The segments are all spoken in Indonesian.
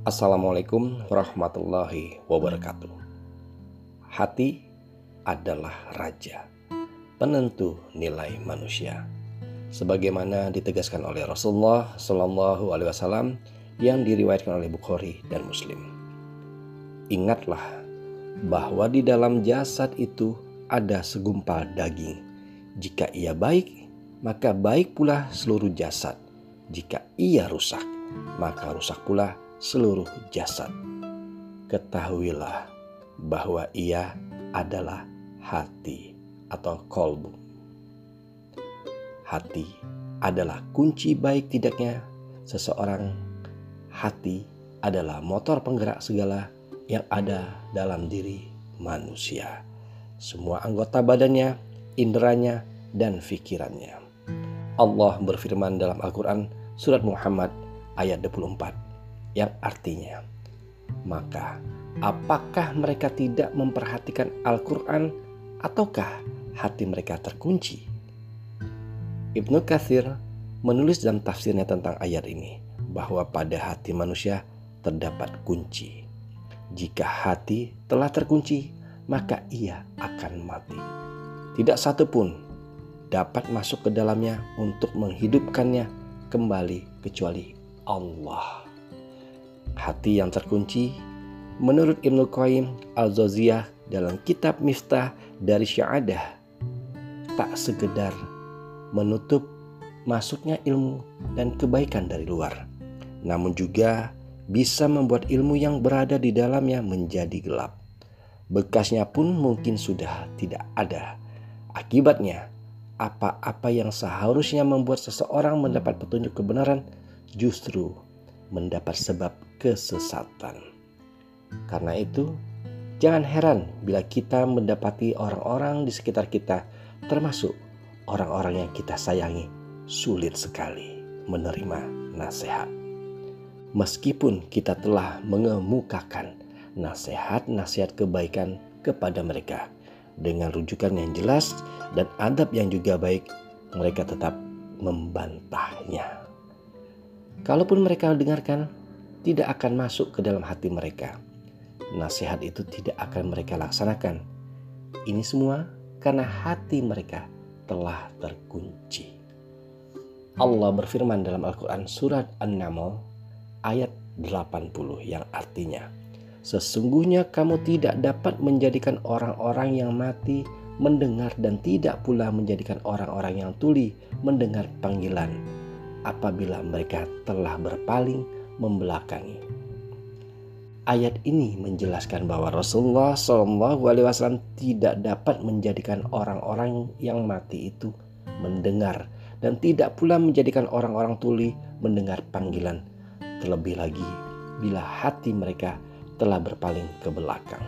Assalamualaikum warahmatullahi wabarakatuh. Hati adalah raja, penentu nilai manusia. Sebagaimana ditegaskan oleh Rasulullah Shallallahu Alaihi Wasallam yang diriwayatkan oleh Bukhari dan Muslim. Ingatlah bahwa di dalam jasad itu ada segumpal daging. Jika ia baik, maka baik pula seluruh jasad. Jika ia rusak, maka rusak pula seluruh jasad. Ketahuilah bahwa ia adalah hati atau kolbu. Hati adalah kunci baik tidaknya seseorang. Hati adalah motor penggerak segala yang ada dalam diri manusia. Semua anggota badannya, inderanya, dan fikirannya. Allah berfirman dalam Al-Quran surat Muhammad ayat 24 yang artinya, maka apakah mereka tidak memperhatikan Al-Quran ataukah hati mereka terkunci? Ibnu Kathir menulis dalam tafsirnya tentang ayat ini bahwa pada hati manusia terdapat kunci. Jika hati telah terkunci, maka ia akan mati. Tidak satu pun dapat masuk ke dalamnya untuk menghidupkannya kembali kecuali Allah hati yang terkunci menurut Ibnu Qayyim Al-Zawziyah dalam kitab Miftah dari Syahadah tak sekedar menutup masuknya ilmu dan kebaikan dari luar namun juga bisa membuat ilmu yang berada di dalamnya menjadi gelap. Bekasnya pun mungkin sudah tidak ada. Akibatnya apa-apa yang seharusnya membuat seseorang mendapat petunjuk kebenaran justru mendapat sebab kesesatan. Karena itu, jangan heran bila kita mendapati orang-orang di sekitar kita, termasuk orang-orang yang kita sayangi, sulit sekali menerima nasihat. Meskipun kita telah mengemukakan nasihat-nasihat kebaikan kepada mereka dengan rujukan yang jelas dan adab yang juga baik, mereka tetap membantahnya. Kalaupun mereka dengarkan, tidak akan masuk ke dalam hati mereka. Nasihat itu tidak akan mereka laksanakan. Ini semua karena hati mereka telah terkunci. Allah berfirman dalam Al-Quran surat An-Naml ayat 80 yang artinya Sesungguhnya kamu tidak dapat menjadikan orang-orang yang mati mendengar dan tidak pula menjadikan orang-orang yang tuli mendengar panggilan apabila mereka telah berpaling membelakangi. Ayat ini menjelaskan bahwa Rasulullah SAW tidak dapat menjadikan orang-orang yang mati itu mendengar dan tidak pula menjadikan orang-orang tuli mendengar panggilan. Terlebih lagi bila hati mereka telah berpaling ke belakang.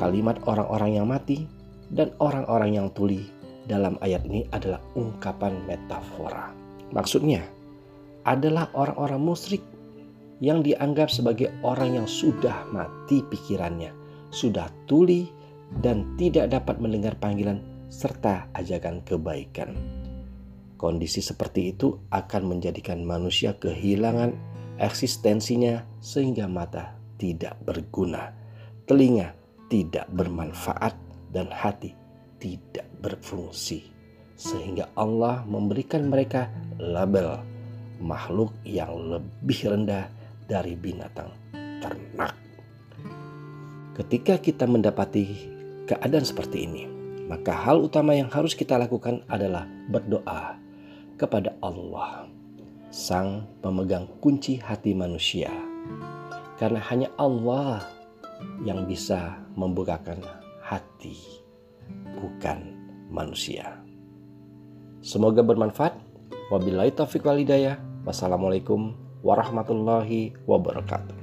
Kalimat orang-orang yang mati dan orang-orang yang tuli dalam ayat ini adalah ungkapan metafora Maksudnya adalah orang-orang musyrik yang dianggap sebagai orang yang sudah mati pikirannya, sudah tuli dan tidak dapat mendengar panggilan serta ajakan kebaikan. Kondisi seperti itu akan menjadikan manusia kehilangan eksistensinya sehingga mata tidak berguna, telinga tidak bermanfaat dan hati tidak berfungsi sehingga Allah memberikan mereka label makhluk yang lebih rendah dari binatang ternak. Ketika kita mendapati keadaan seperti ini, maka hal utama yang harus kita lakukan adalah berdoa kepada Allah, Sang Pemegang kunci hati manusia. Karena hanya Allah yang bisa membukakan hati, bukan manusia. Semoga bermanfaat. Wabillahi taufiq walidayah. Wassalamualaikum warahmatullahi wabarakatuh.